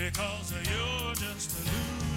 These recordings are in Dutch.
because you're just a loser.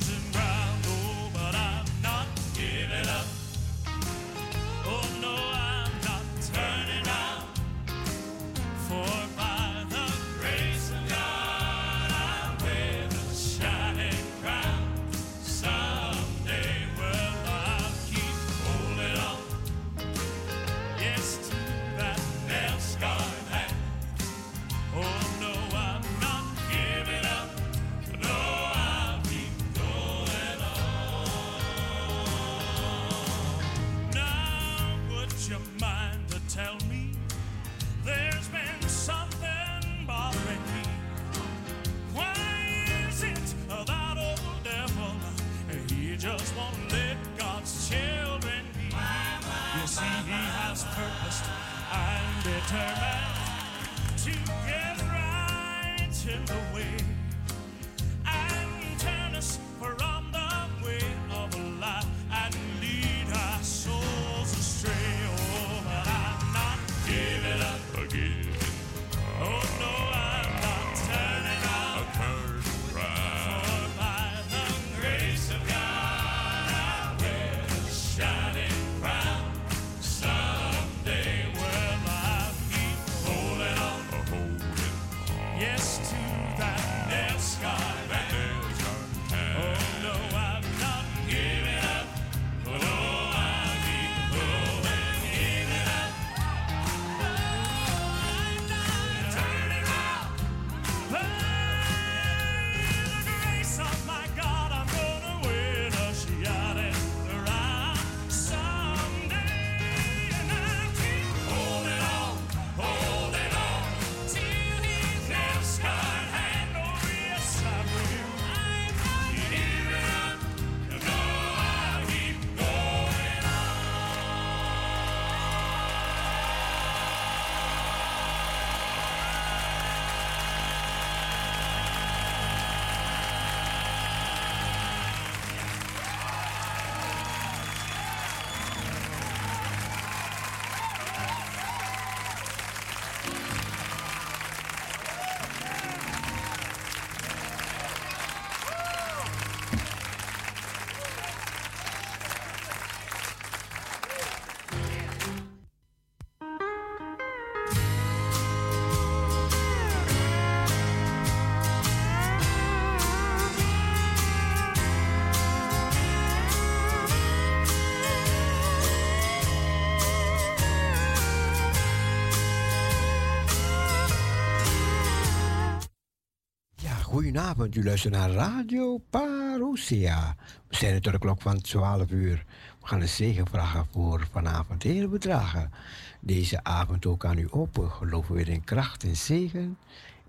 Goedenavond, u luistert naar Radio Parousia. We zijn het tot de klok van 12 uur. We gaan een zegen vragen voor vanavond. Heer, we dragen deze avond ook aan u open. Geloven weer in kracht en zegen,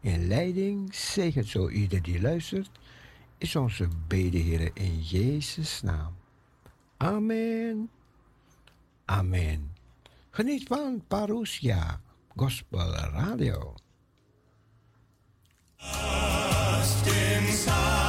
in leiding. Zegen zo ieder die luistert, is onze bede, Heer, in Jezus' naam. Amen. Amen. Geniet van Parousia, Gospel Radio. Ah. lost inside.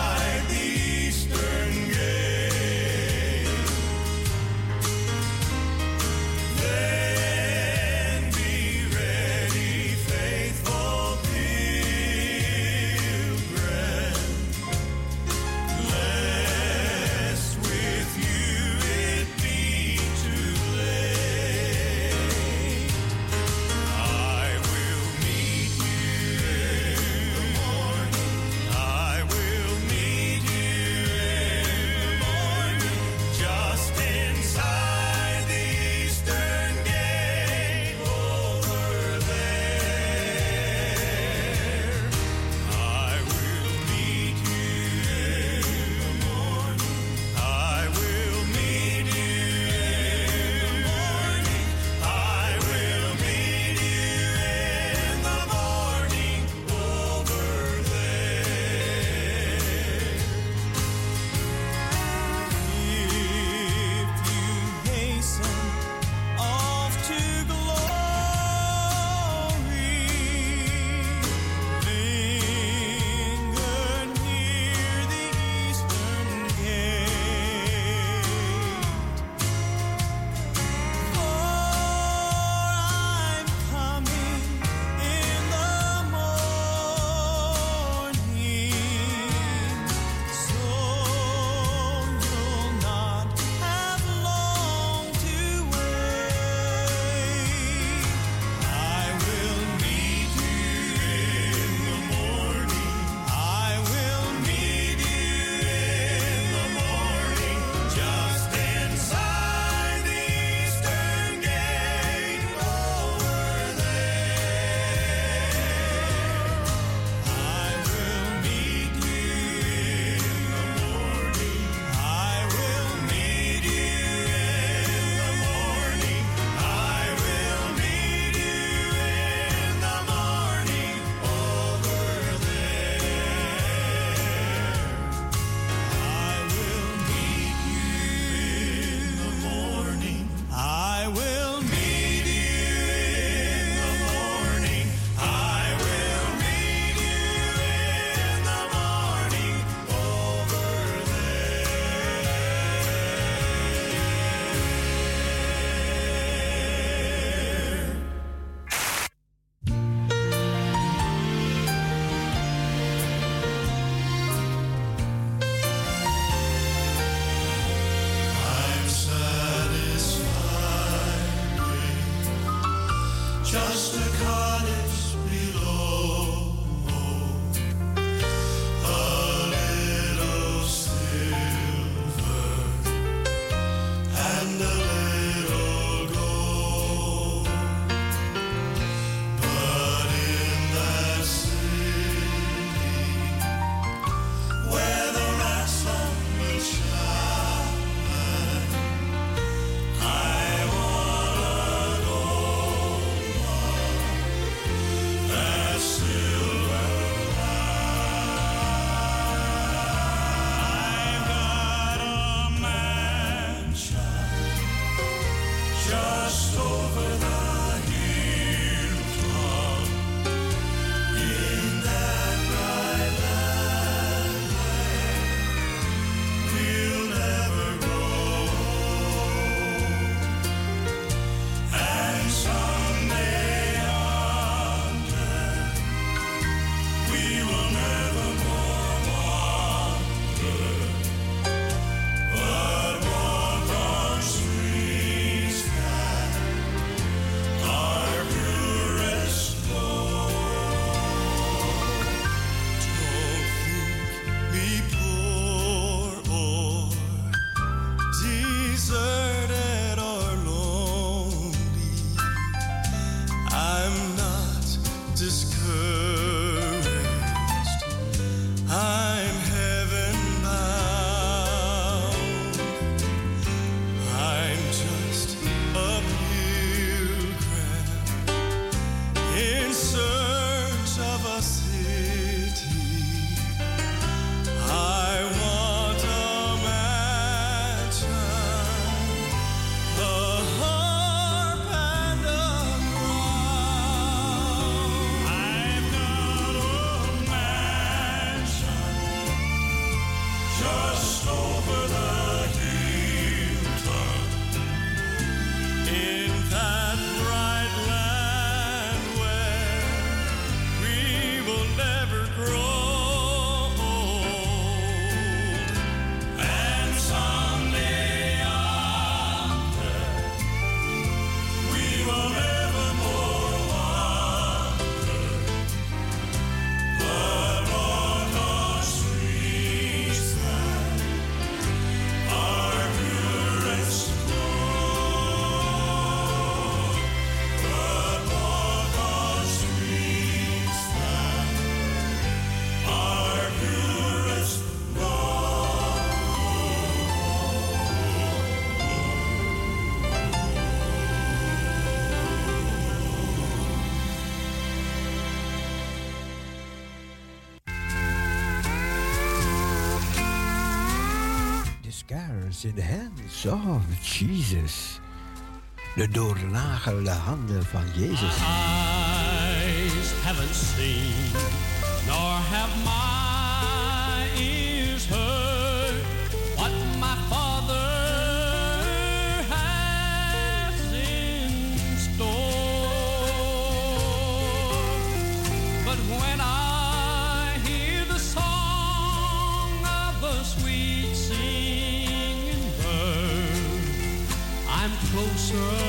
scars in the hands of Jesus. De doorlagerde handen van Jezus. My eyes haven't seen, nor have my ears. sun.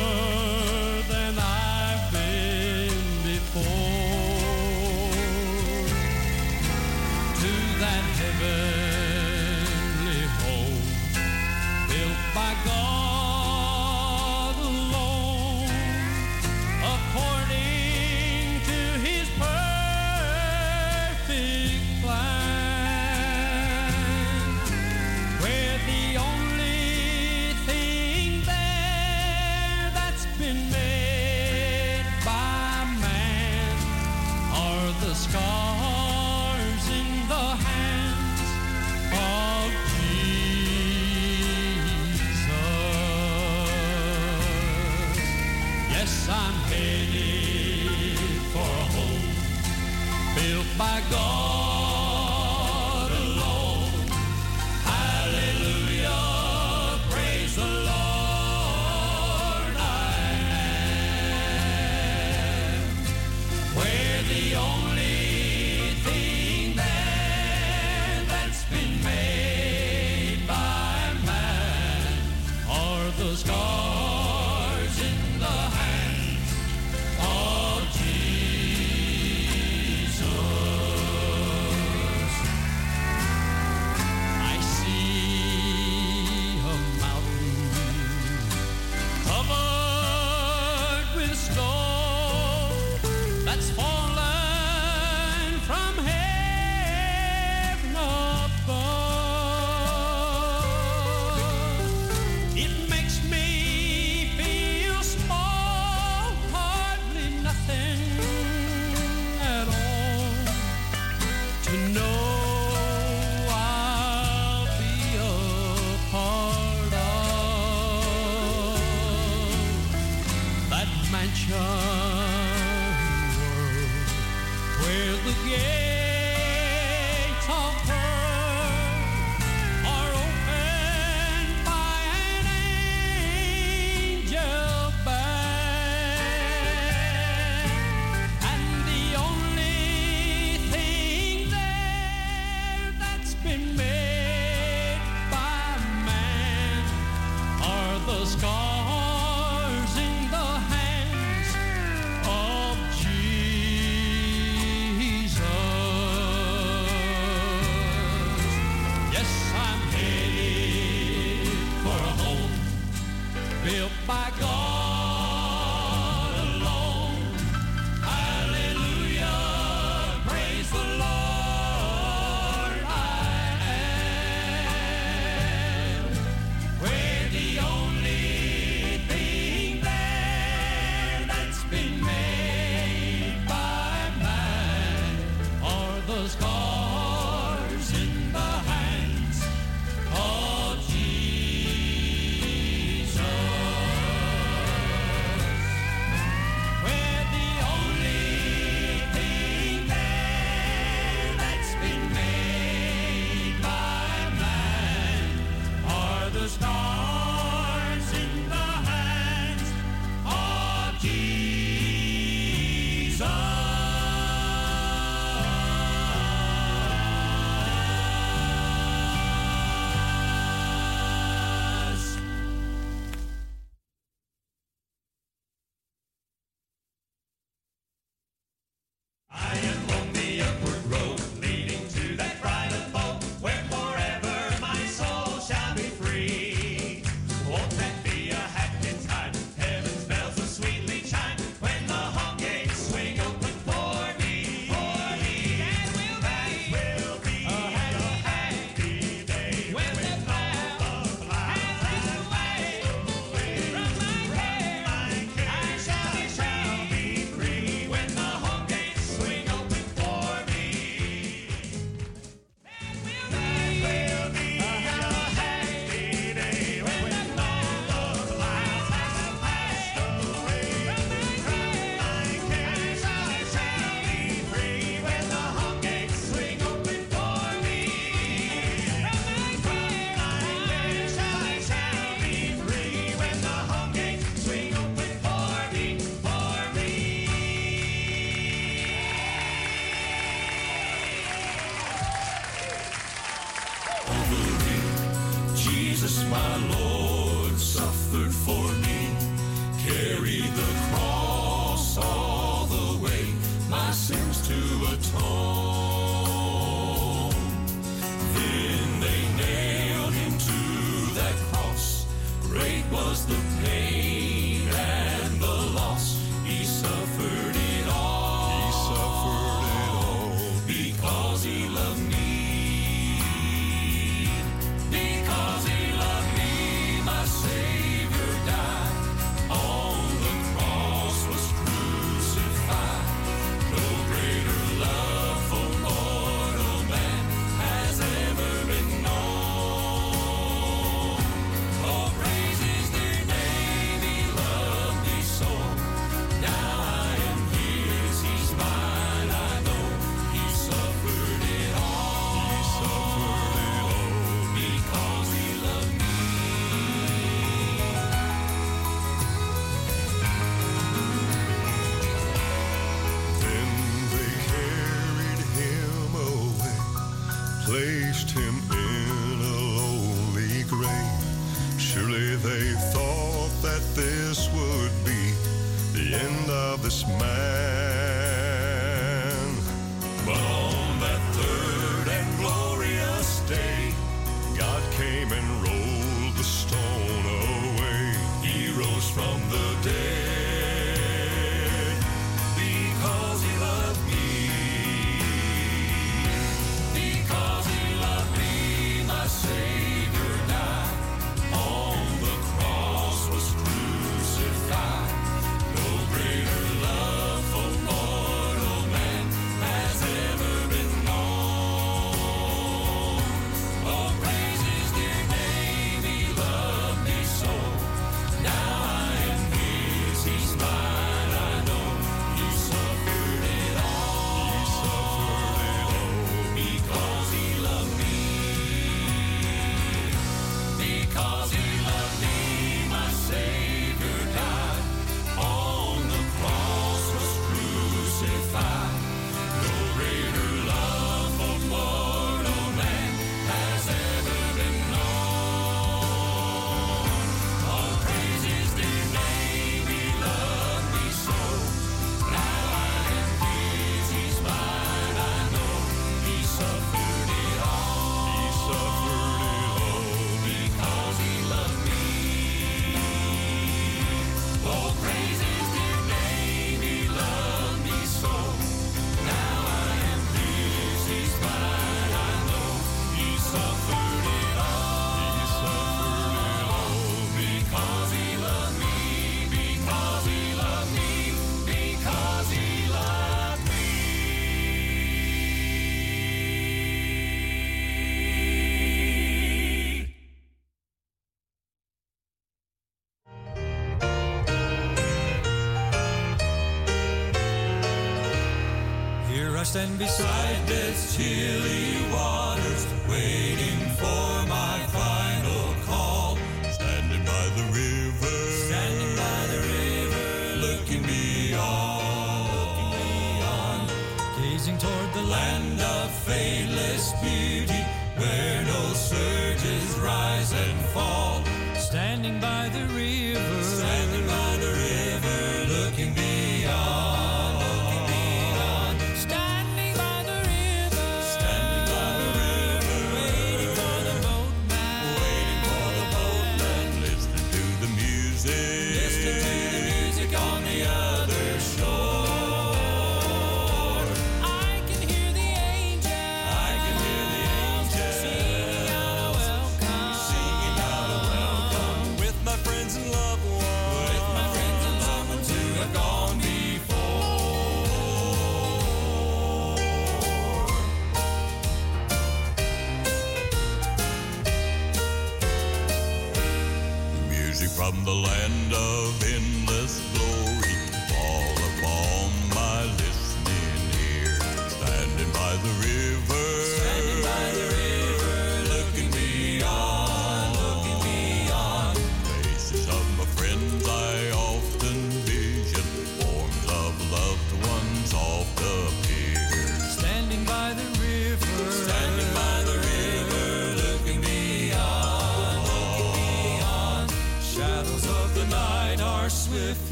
stand beside death's chilly waters, waiting for my final call. Standing by the river.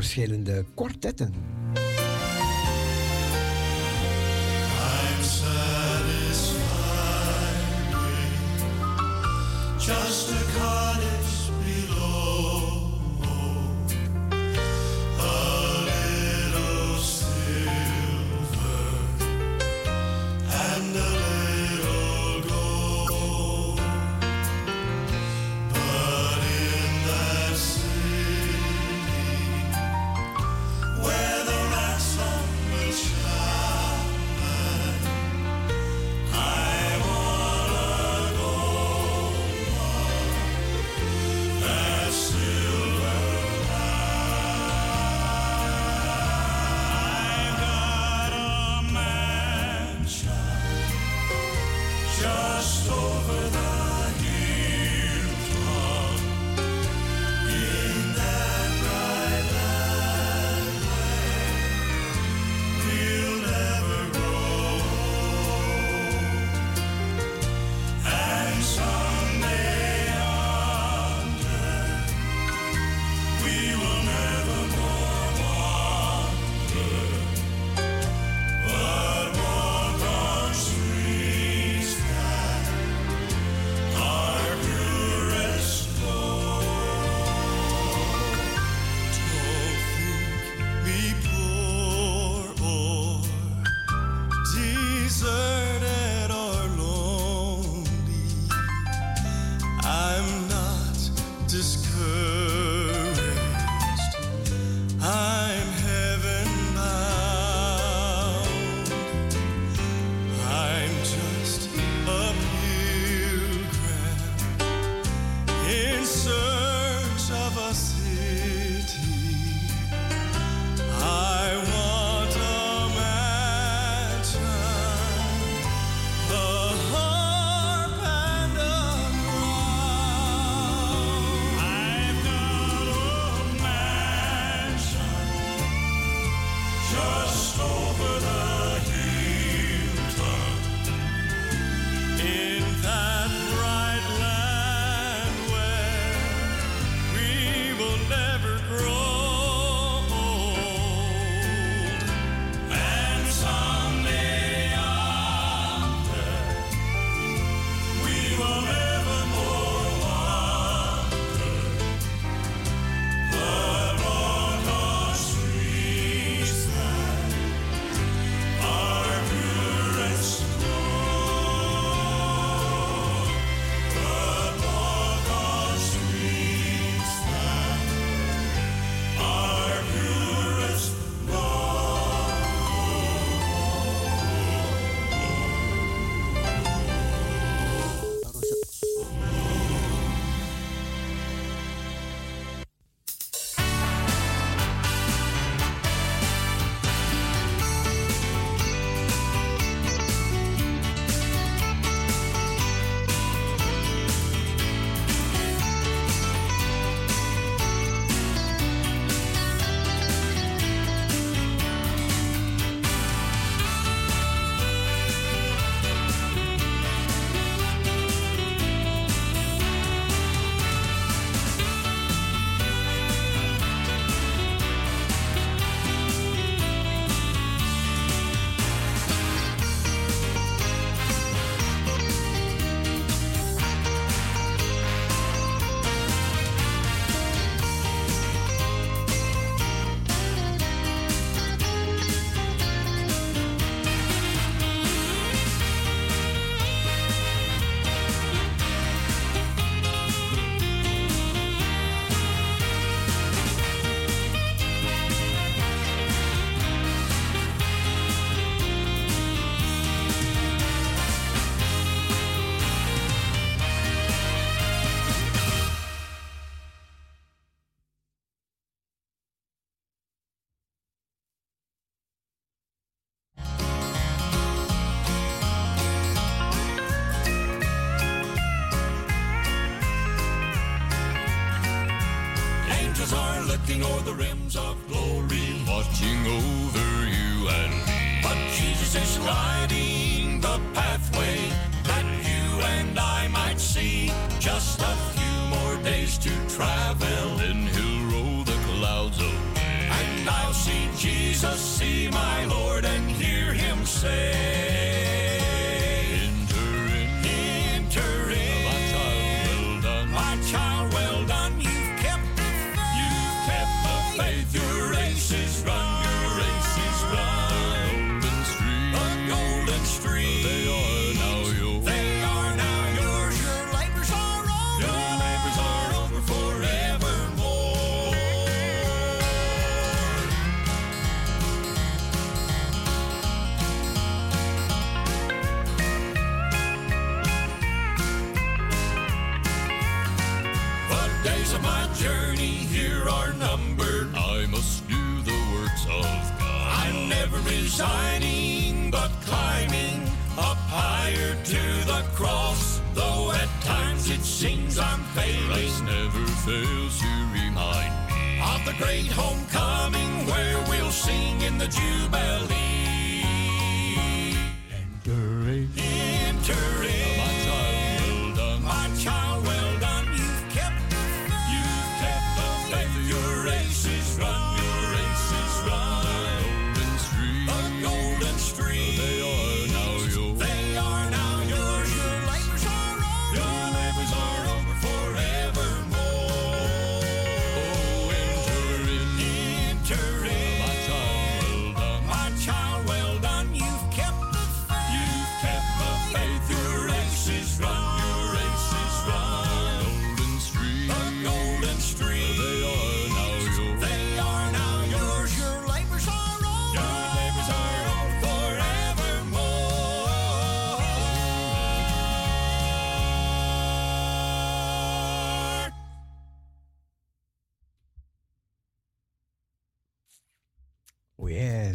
Verschillende kwartetten.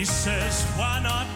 He says, Why not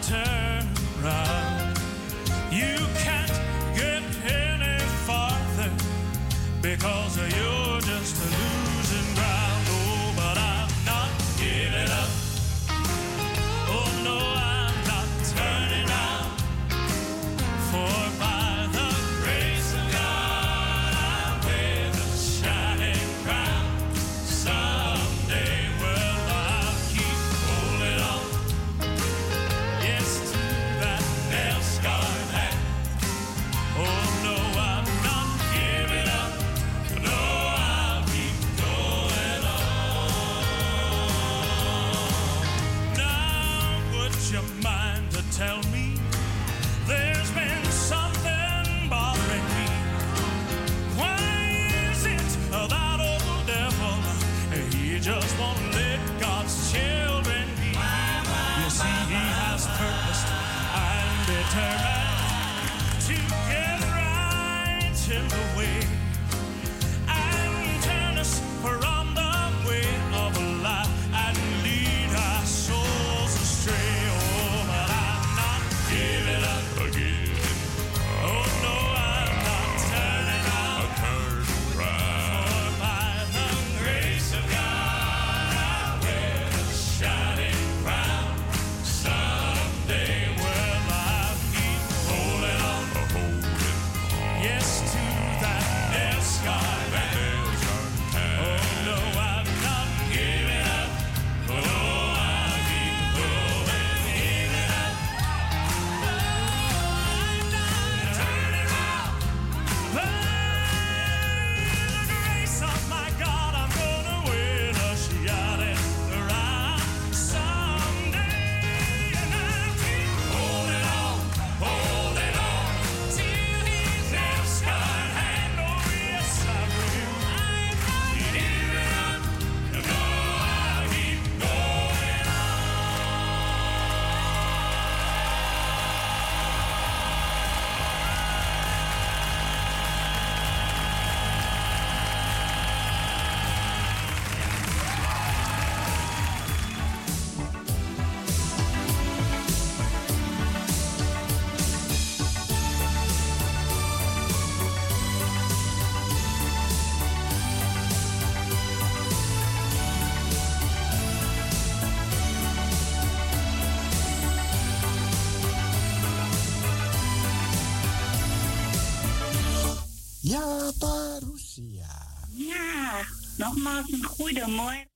Parousia. Ja, nogmaals een goedemorgen.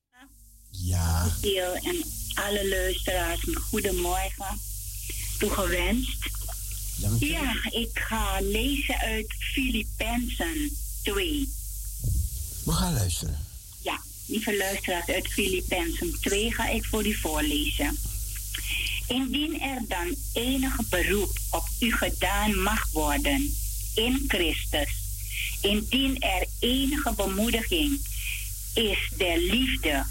Ja. En alle luisteraars een goedemorgen toegewenst. Dank. Ja, ik ga lezen uit Filippenzen 2. We gaan luisteren. Ja, lieve luisteraars, uit Filippenzen 2 ga ik voor u voorlezen. Indien er dan enige beroep op u gedaan mag worden in Christus, indien er enige bemoediging is der liefde,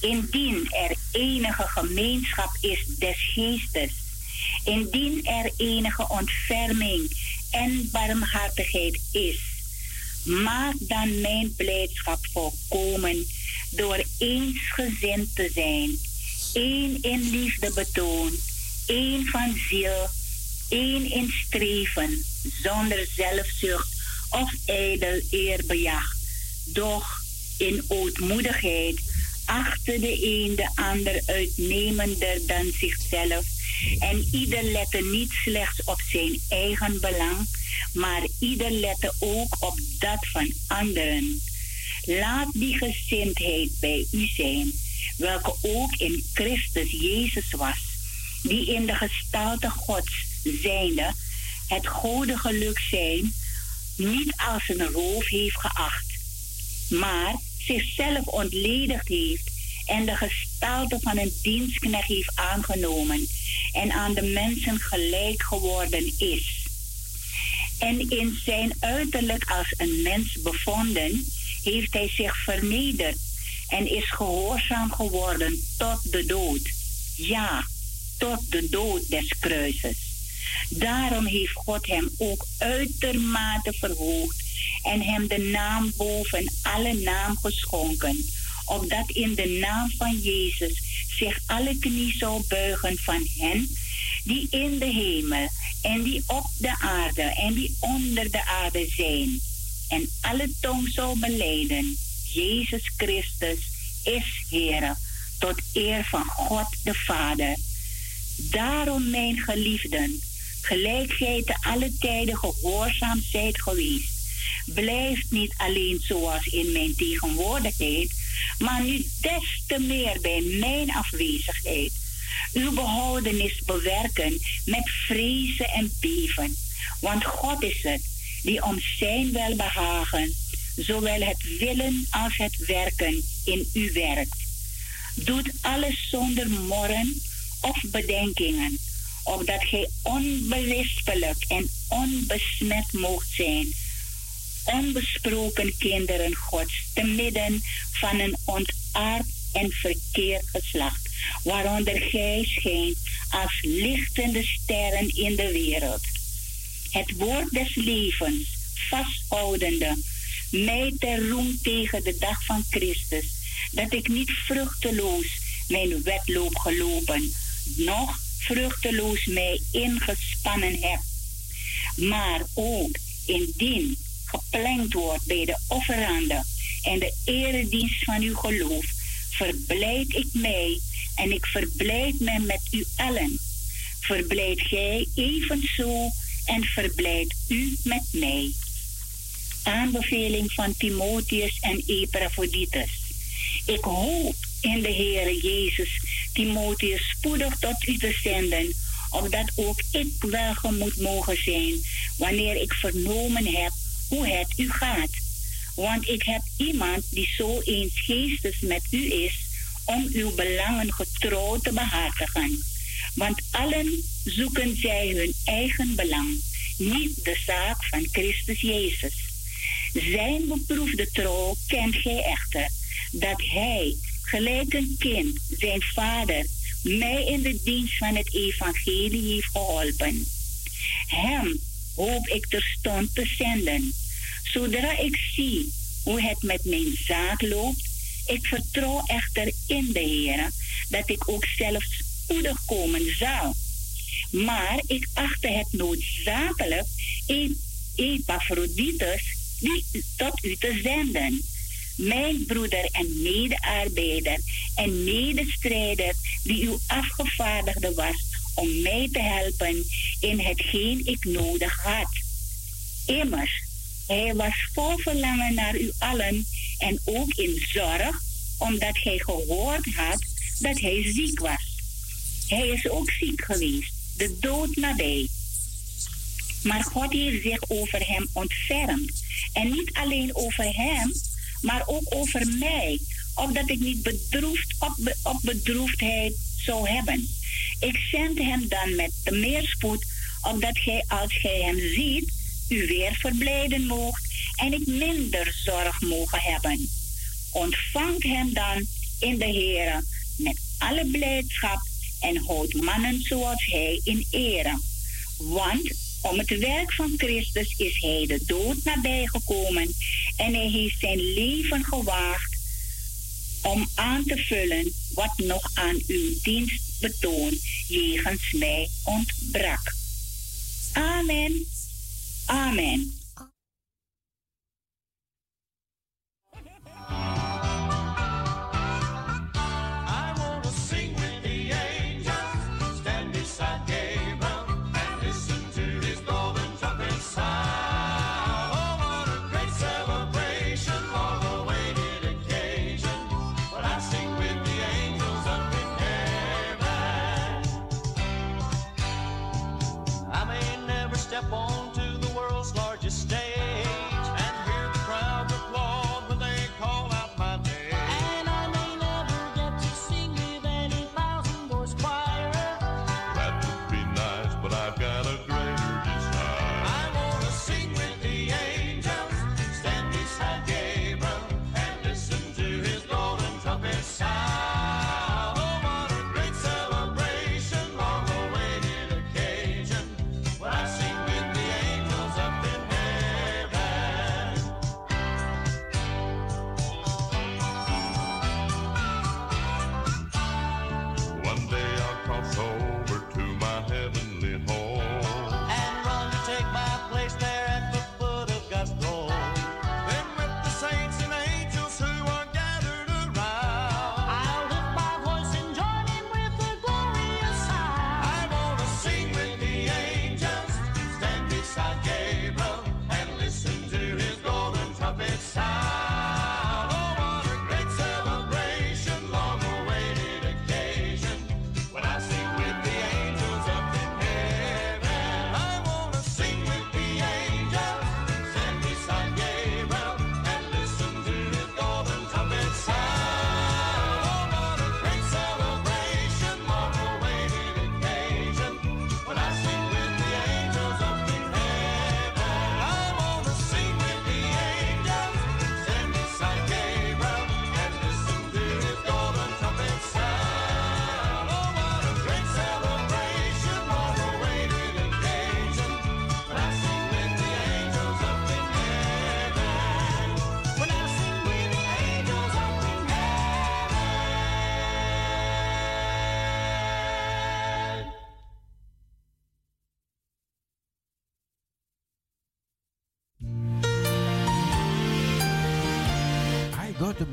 indien er enige gemeenschap is des geestes, indien er enige ontferming en barmhartigheid is, maak dan mijn blijdschap volkomen door eensgezind te zijn, één in liefde betoon, één van ziel, één in streven, zonder zelfzucht of ijdel eerbejag, doch in ootmoedigheid achter de een de ander uitnemender dan zichzelf en ieder lette niet slechts op zijn eigen belang, maar ieder lette ook op dat van anderen. Laat die gezindheid bij u zijn, welke ook in Christus Jezus was, die in de gestalte Gods zijnde het gode geluk zijn niet als een roof heeft geacht, maar zichzelf ontledigd heeft en de gestalte van een dienstknecht heeft aangenomen en aan de mensen gelijk geworden is. En in zijn uiterlijk als een mens bevonden, heeft hij zich vernederd en is gehoorzaam geworden tot de dood. Ja, tot de dood des kruises. Daarom heeft God hem ook uitermate verhoogd en hem de naam boven alle naam geschonken, opdat in de naam van Jezus zich alle knie zou buigen van hen die in de hemel en die op de aarde en die onder de aarde zijn. En alle tong zou beleiden, Jezus Christus is Heer, tot eer van God de Vader. Daarom, mijn geliefden, gelijk te alle tijden gehoorzaam zijt geweest, blijft niet alleen zoals in mijn tegenwoordigheid, maar nu des te meer bij mijn afwezigheid. Uw behoudenis bewerken met vrezen en beven. Want God is het die om zijn welbehagen, zowel het willen als het werken in u werkt. Doet alles zonder morren of bedenkingen, opdat gij onberispelijk en onbesmet moogt zijn onbesproken kinderen Gods te midden van een ontaard en verkeerd geslacht, waaronder gij schijnt als lichtende sterren in de wereld. Het woord des levens, vasthoudende, mij ter roem tegen de dag van Christus, dat ik niet vruchteloos mijn wedloop gelopen, noch vruchteloos mij ingespannen heb, maar ook indien geplankt wordt bij de offerande en de eredienst van uw geloof, verblijd ik mij en ik verblijd mij met u allen. Verblijd gij evenzo en verblijd u met mij. Aanbeveling van Timotheus en Epaphroditus. Ik hoop in de Heere Jezus Timotheus spoedig tot u te zenden, opdat ook ik welgemoed mogen zijn wanneer ik vernomen heb hoe het u gaat. Want ik heb iemand die zo eens geestes met u is, om uw belangen getrouw te behartigen. Want allen zoeken zij hun eigen belang, niet de zaak van Christus Jezus. Zijn beproefde trouw kent gij echter, dat hij, gelijk een kind, zijn vader, mij in de dienst van het evangelie heeft geholpen. Hem hoop ik terstond te zenden. Zodra ik zie hoe het met mijn zaak loopt, ik vertrouw echter in de Heer dat ik ook zelf spoedig komen zal. Maar ik achtte het noodzakelijk Epaphroditus die tot u te zenden. Mijn broeder en medearbeider en medestrijder die uw afgevaardigde was om mij te helpen in hetgeen ik nodig had. Immers, Hij was vol verlangen naar u allen en ook in zorg, omdat hij gehoord had dat hij ziek was. Hij is ook ziek geweest, de dood nabij. Maar God heeft zich over hem ontfermd. En niet alleen over hem, maar ook over mij, opdat ik niet bedroefd op, bedroefdheid zou hebben. Ik zend hem dan met de meer spoed, opdat gij, als gij hem ziet, u weer verblijden moogt en ik minder zorg mogen hebben. Ontvangt hem dan in de Heer met alle blijdschap en houdt mannen zoals hij in ere. Want om het werk van Christus is hij de dood nabijgekomen en hij heeft zijn leven gewaagd om aan te vullen wat nog aan uw dienstbetoon jegens mij ontbrak. Amen. Amen.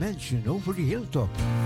Mansion over the hilltop.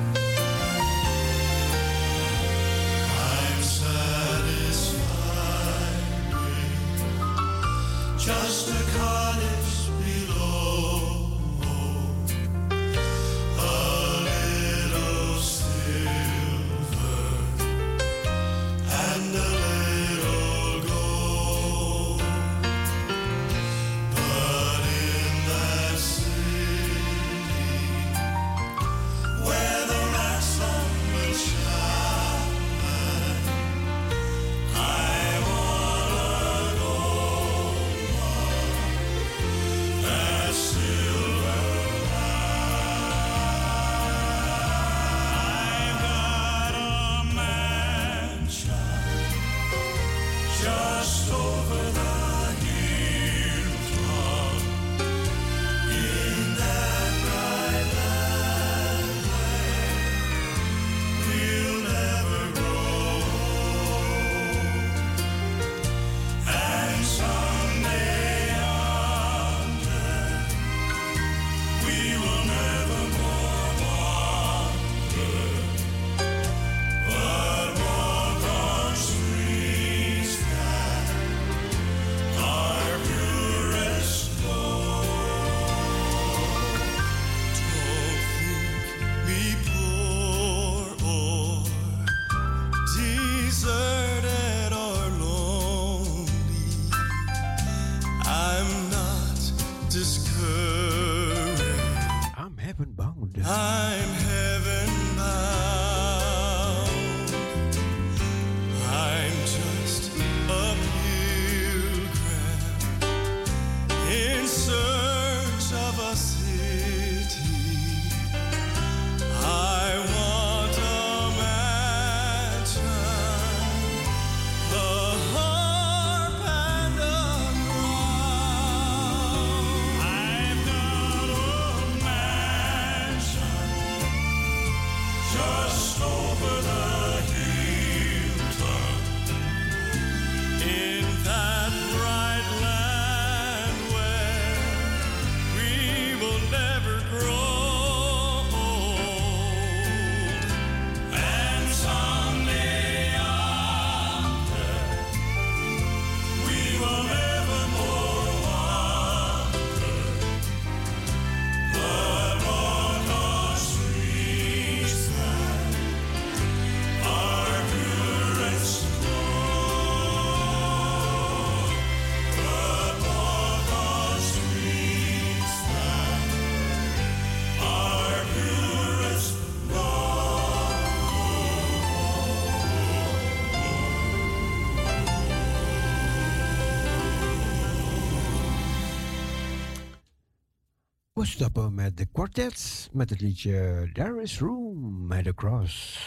stoppen met de quartets met het liedje There is Room at the Cross.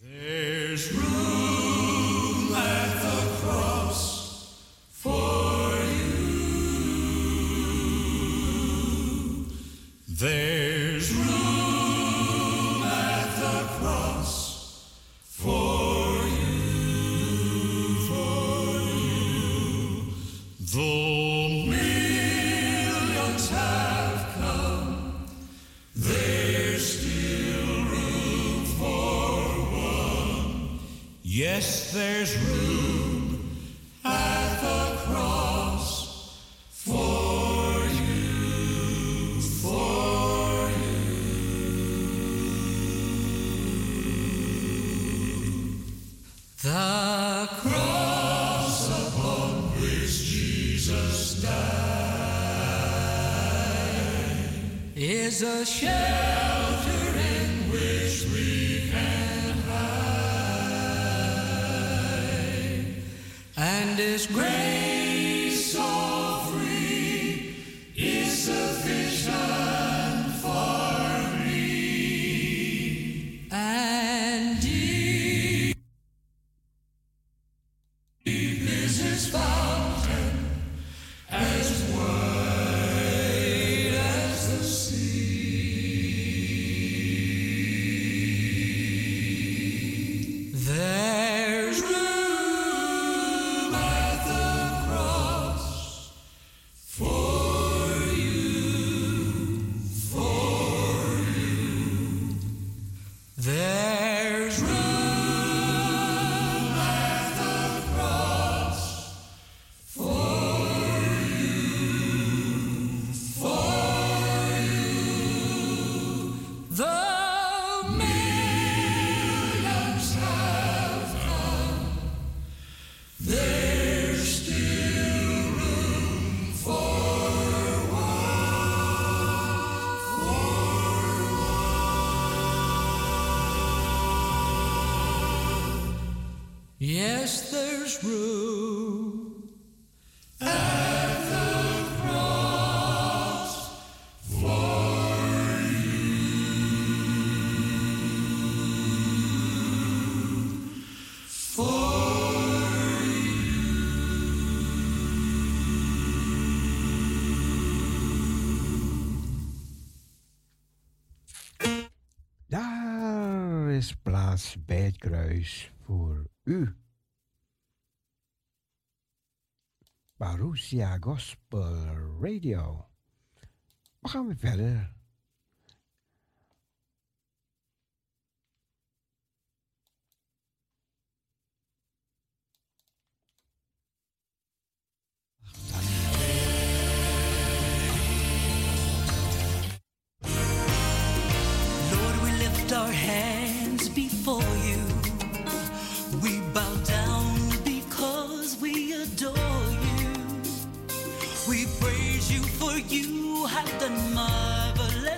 There's room at the cross for you. There a shelter in which we can hide, and is great. huis voor u. Parousia Gospel Radio. We gaan weer verder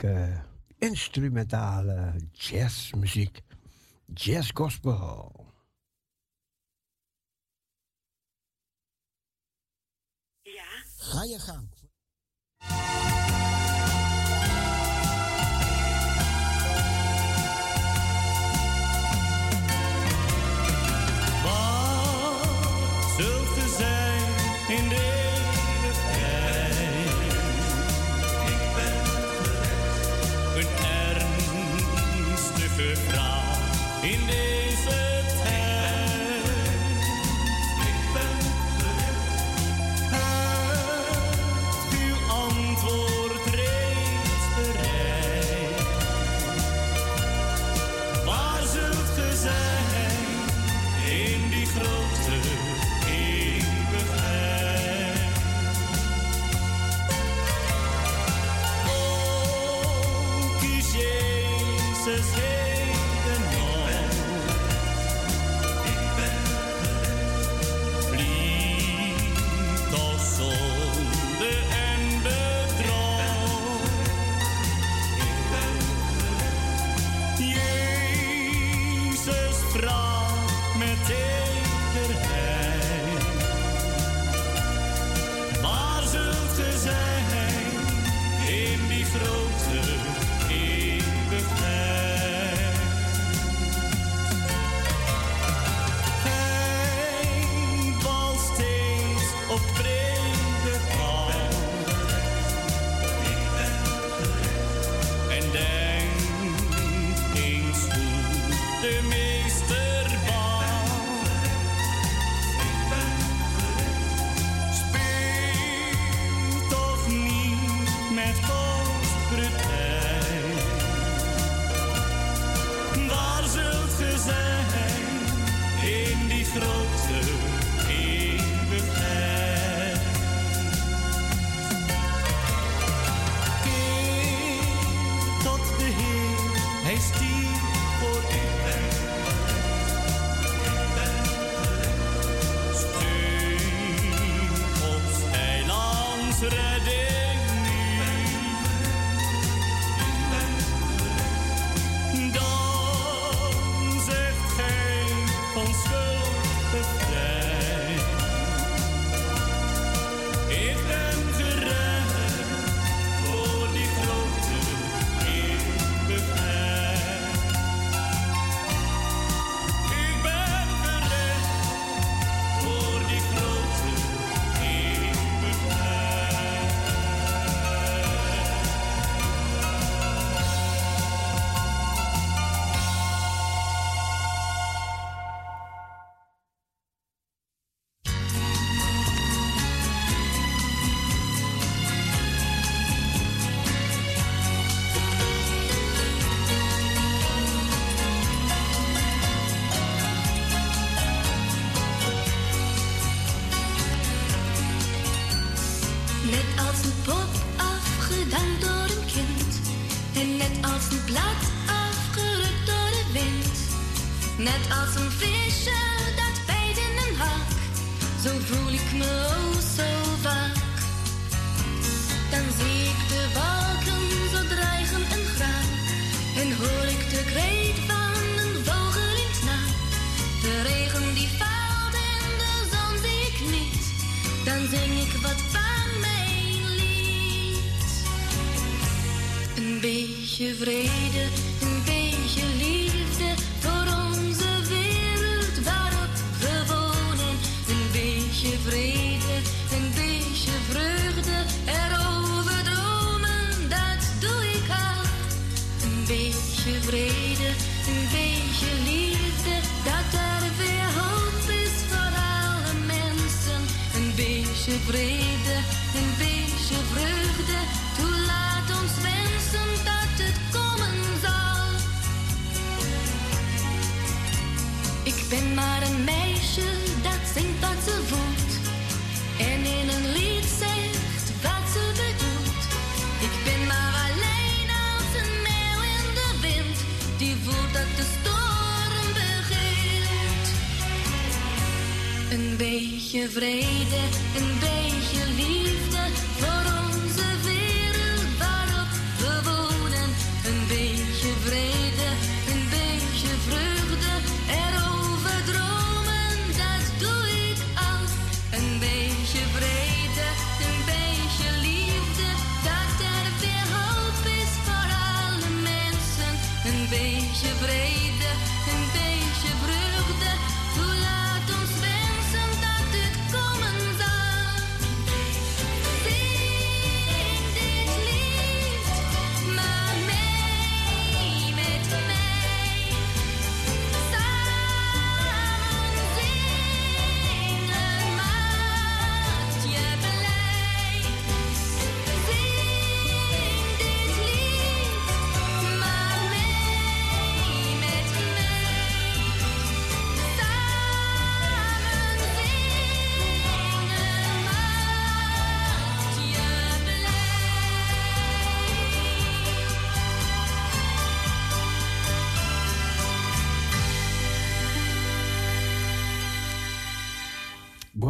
heerlijke instrumentale jazzmuziek. Jazz gospel. Ja, Ga je gang.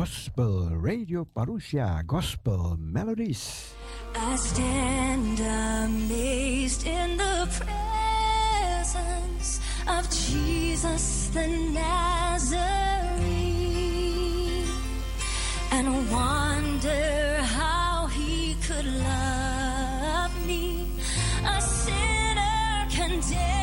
Gospel Radio Parousia Gospel Melodies. I stand amazed in the presence of Jesus the Nazarene and wonder how he could love me, a sinner condemned.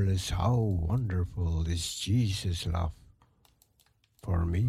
marvelous, how wonderful is Jesus' love for me.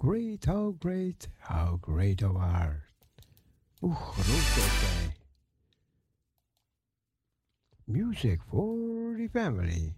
great, how great, how great thou art. Uch, roept. Music for the family.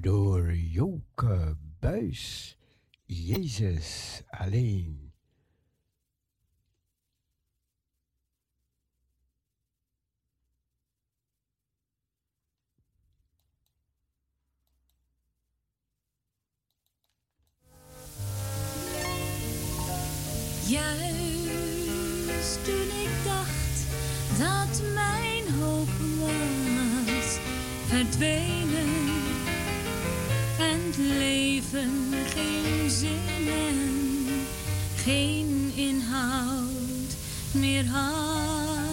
door Joke Buis. Jezus alleen. Juist toen ik dacht dat mijn hoop was, verdwenen leven geen zin en geen inhoud meer had.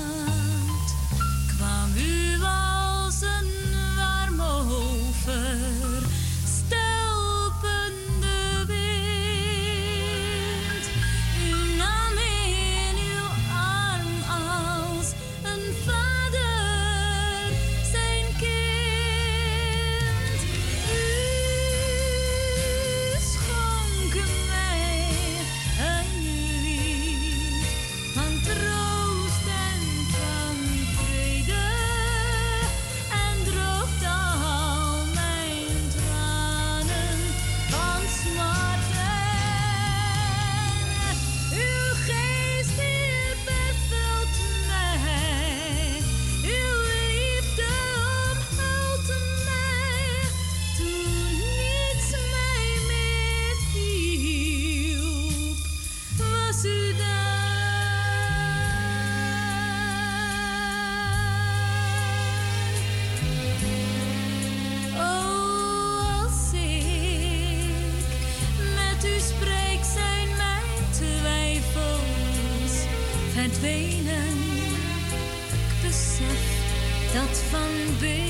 be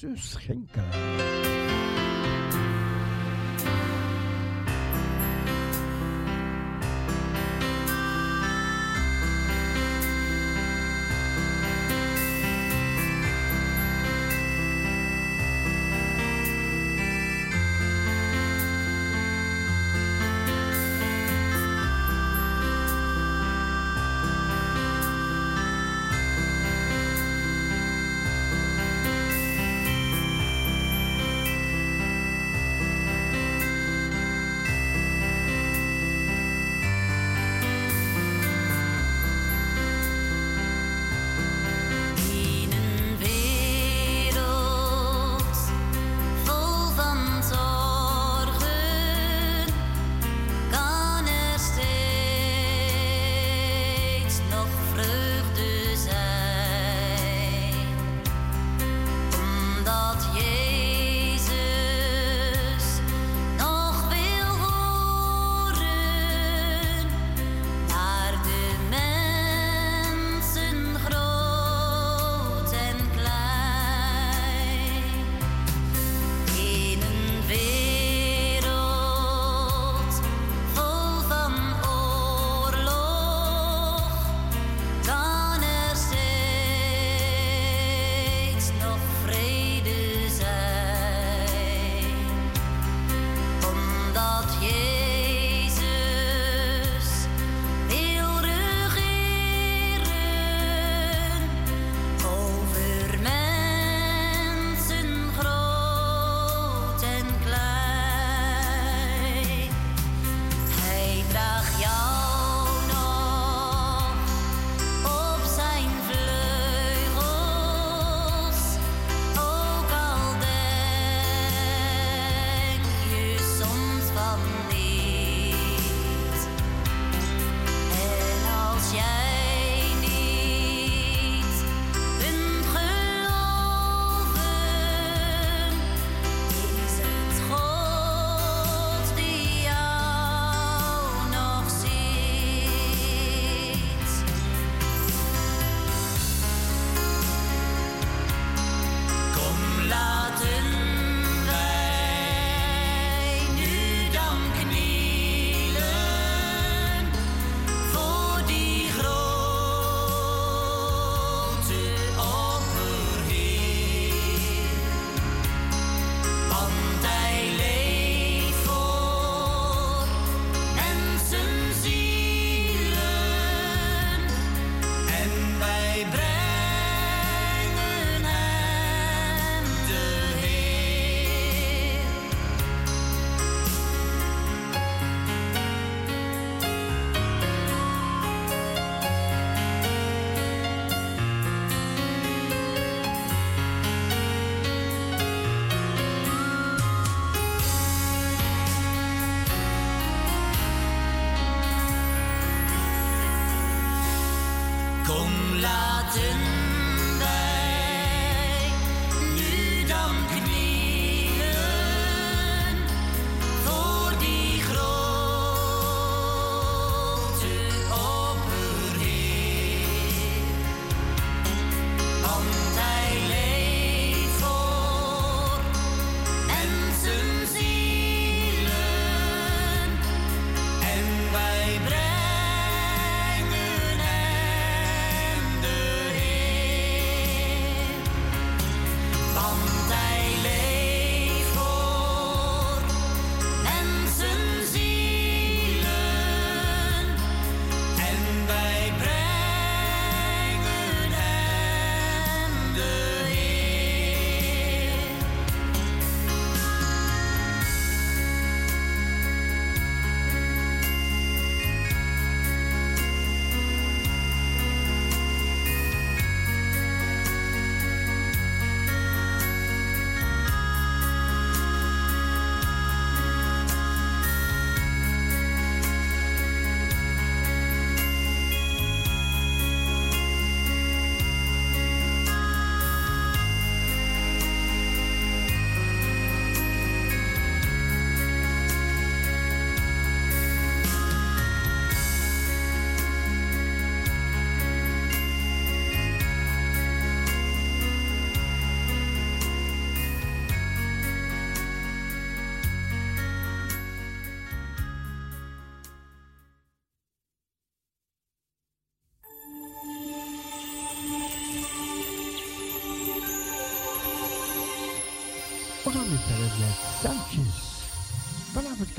sus skjenker.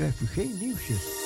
Krijgt u geen nieuwsjes.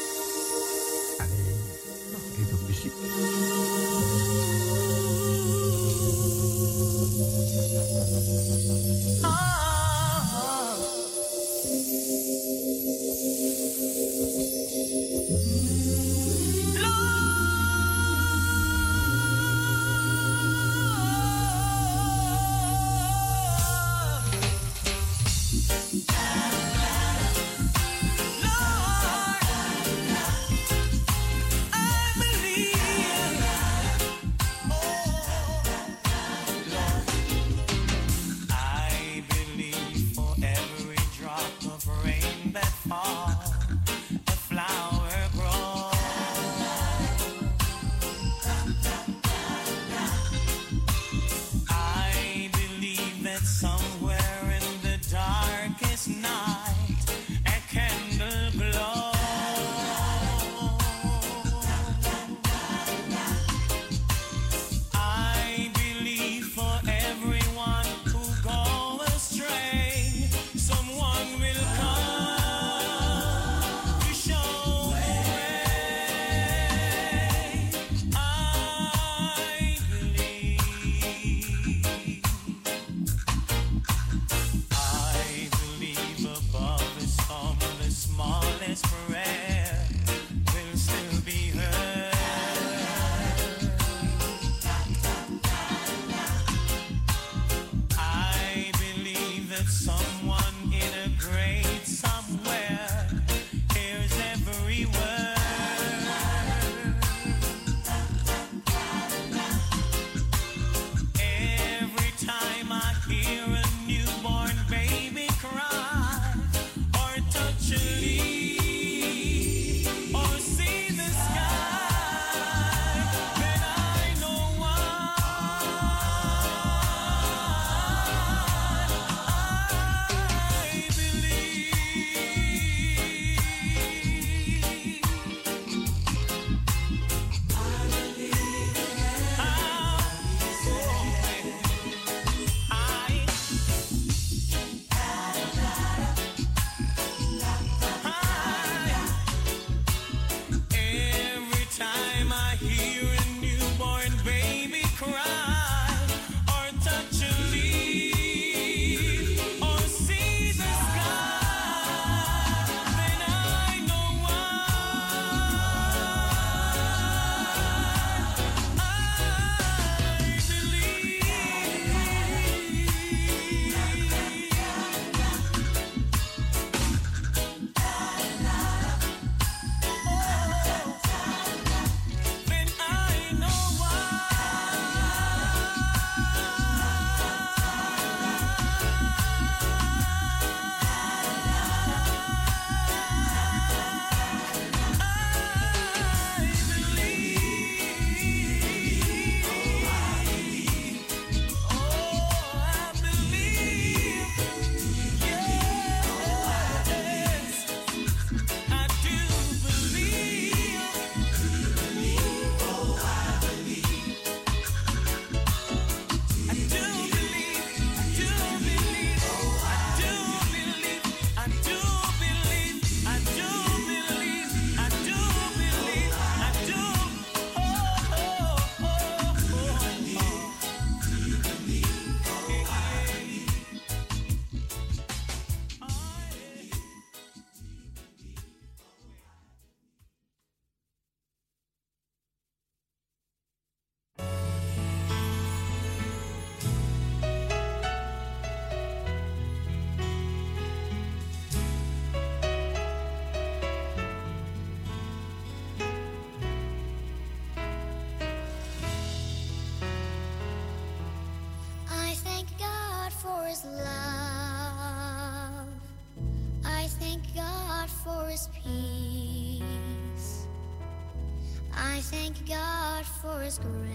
risk.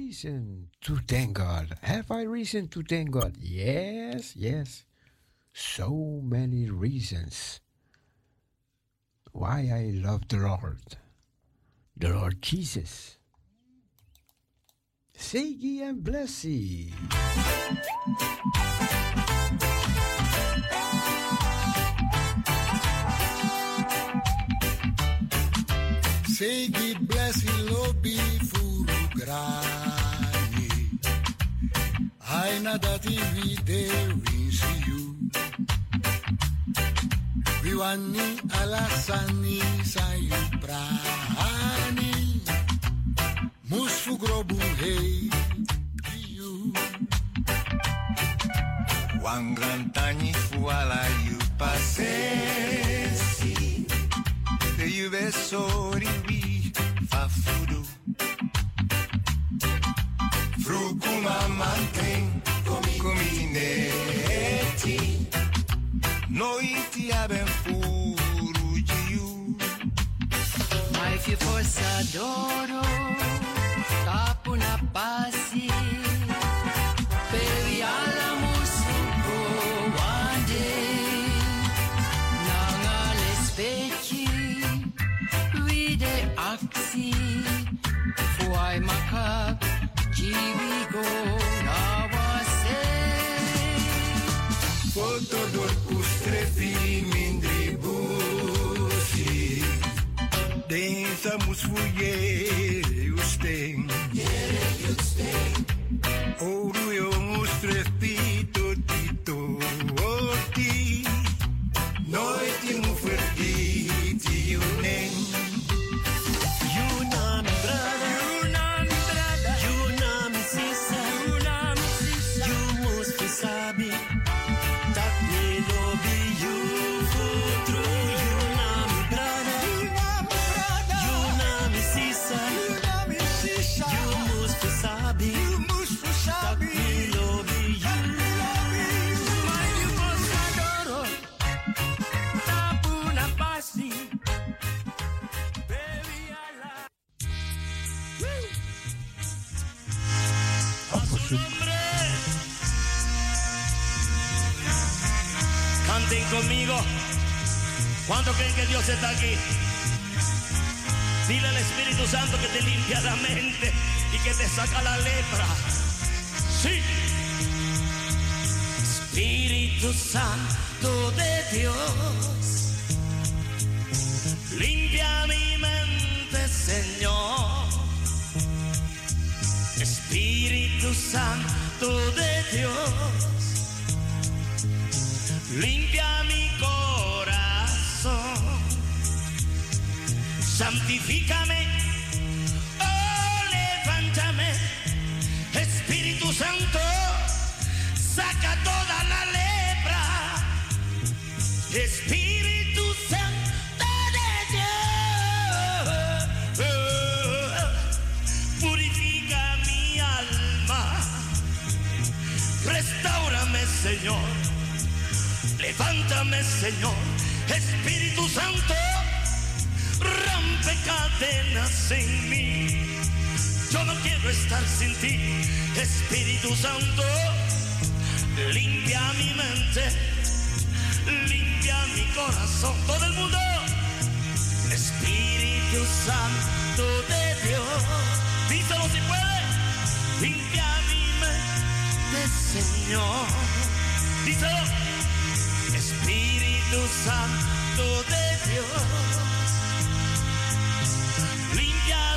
reason to thank God? Have I reason to thank God? Yes, yes. So many reasons why I love the Lord, the Lord Jesus. Say ye and bless ye. Sei que bless e lobby furugrar. Aina da TV there is you. Vivanni alla sanni sai prani. Musfu grobu hey you. Wangrantani fuala you passesi. E you besori vi fa fudu. Frucumam noitea e ben furugiu Mai fi fost să adoro Capul la pal Estamos fugir e os tem. Ouro e ouro. Que Dios está aquí? Dile al Espíritu Santo que te limpia la mente y que te saca la lepra. Sí. Espíritu Santo de Dios, limpia mi mente, Señor. Espíritu Santo de Dios, limpia mi Santifícame, oh, levántame, Espíritu Santo, saca toda la lepra. Espíritu Santo de Dios, purifica mi alma, restaurame, Señor, levántame, Señor, Espíritu Santo, rompe cadenas en mí. Yo no quiero estar sin ti, Espíritu Santo, limpia mi mente, limpia mi corazón. Todo el mundo, Espíritu Santo de Dios, díselo si puede, limpia mi mente, Señor. Díselo, Espíritu Santo de Dios,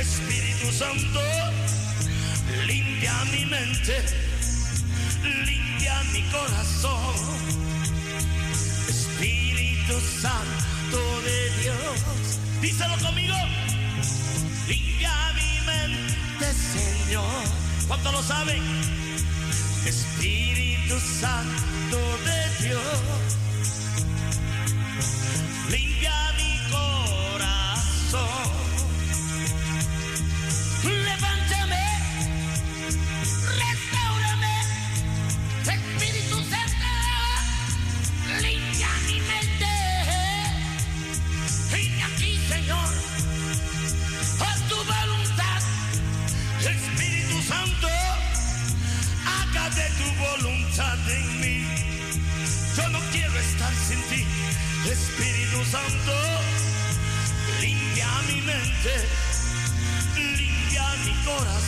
Espíritu Santo, limpia mi mente limpia mi corazón. Espíritu Santo de Dios, díselo conmigo. Limpia mi mente, Señor. ¿Cuánto lo saben? Espíritu Santo de Dios,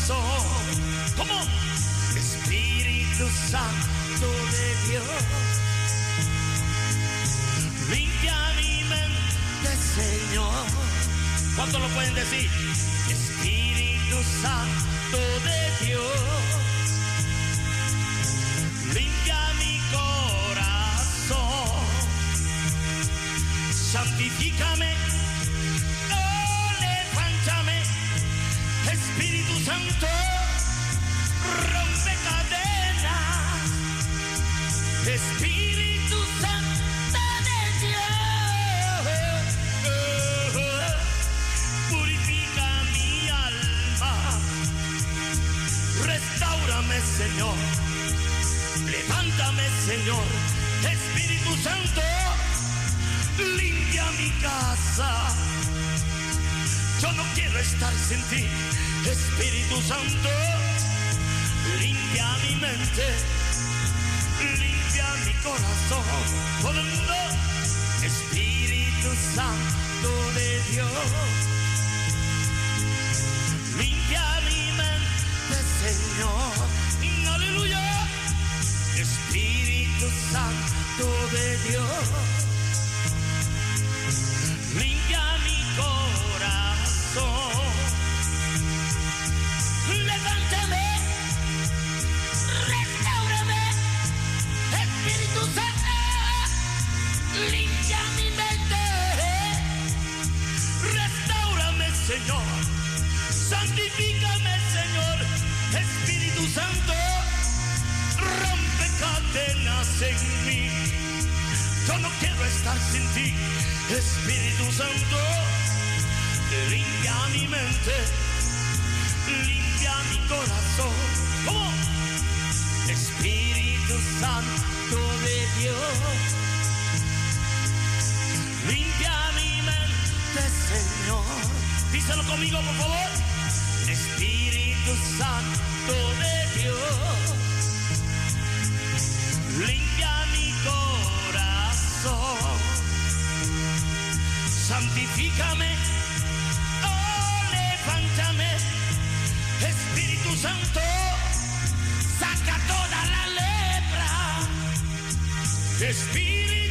corazón. ¿Cómo? Espíritu Santo de Dios, limpia mi mente, Señor. ¿Cuántos lo pueden decir? Espíritu Santo de Dios, limpia mi corazón, santifícame, Señor, levántame, Señor, Espíritu Santo, limpia mi casa. Yo no quiero estar sin ti, Espíritu Santo limpia mi mente, limpia mi corazón. Todo el mundo, Espíritu Santo de Dios, limpia mi mente, Señor. Aleluya, Espíritu Santo de Dios, En mí. Yo no quiero estar sin ti, Espíritu Santo. Limpia mi mente, limpia mi corazón. ¿Cómo? Espíritu Santo de Dios. Limpia mi mente, Señor. Díselo conmigo, por favor. Espíritu Santo de Dios. Limpia mi corazón. Santifícame. Oh, levántame. Espíritu Santo. Saca toda la lepra. Espíritu